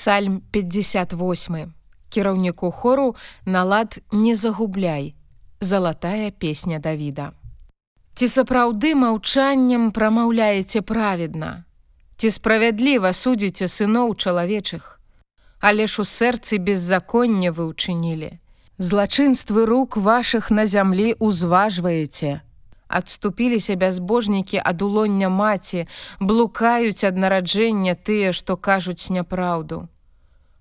Псальм 58. Кіраўніку хору налад не загубляй. Залатая песня Давіда. Ці сапраўды маўчаннем прамаўляеце праведна. Ці справядліва судзіце сыноў чалавечых. Але ж у сэрцы беззаконня вы ўчынілі. Злачынствы рук вашых на зямлі узважваеце. Адступіліся бязбожнікі ад улоння маці, блукаюць ад нараджэння тыя, што кажуць няпраўду.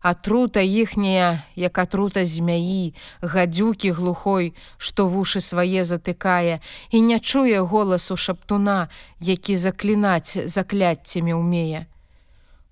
Атрута іхняя, як атрута змяі, гадзюкі глухой, што вушы свае затыкае і не чуе голасу шаптуна, які заклінаць закляццямі ўмее.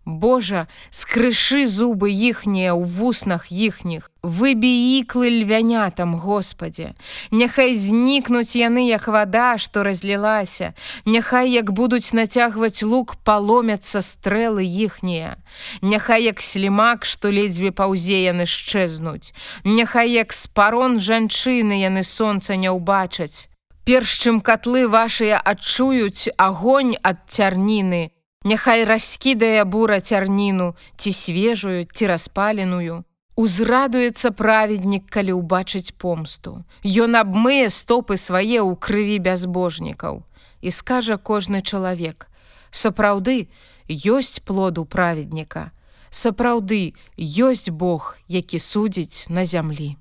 Божа, скрышы зубы іхнія ў вуснах іхніх, выбі іклы львянятам, Господе. Няхай знікнуць яны, як вада, што разлілася. Няхай як будуць нацягваць лук, паломяцца стрэлы іхнія. Няхай як слімак, што ледзьве паўзе яны шчэзнуць. Няхай як спарон жанчыны яны сонца не ўбачаць. Перш чым катлы вашыя адчуюць агонь ад цярніны, Няхай раскідае бура цярніну, ці свежую, ці распаленую. Узрадуецца праведнік, калі ўбачыць помсту. Ён абмые стопы свае ў крыві бязбожнікаў. І скажа кожны чалавек: Сапраўды, ёсць плоду праведніка. Сапраўды, ёсць Бог, які судзіць на зямлі.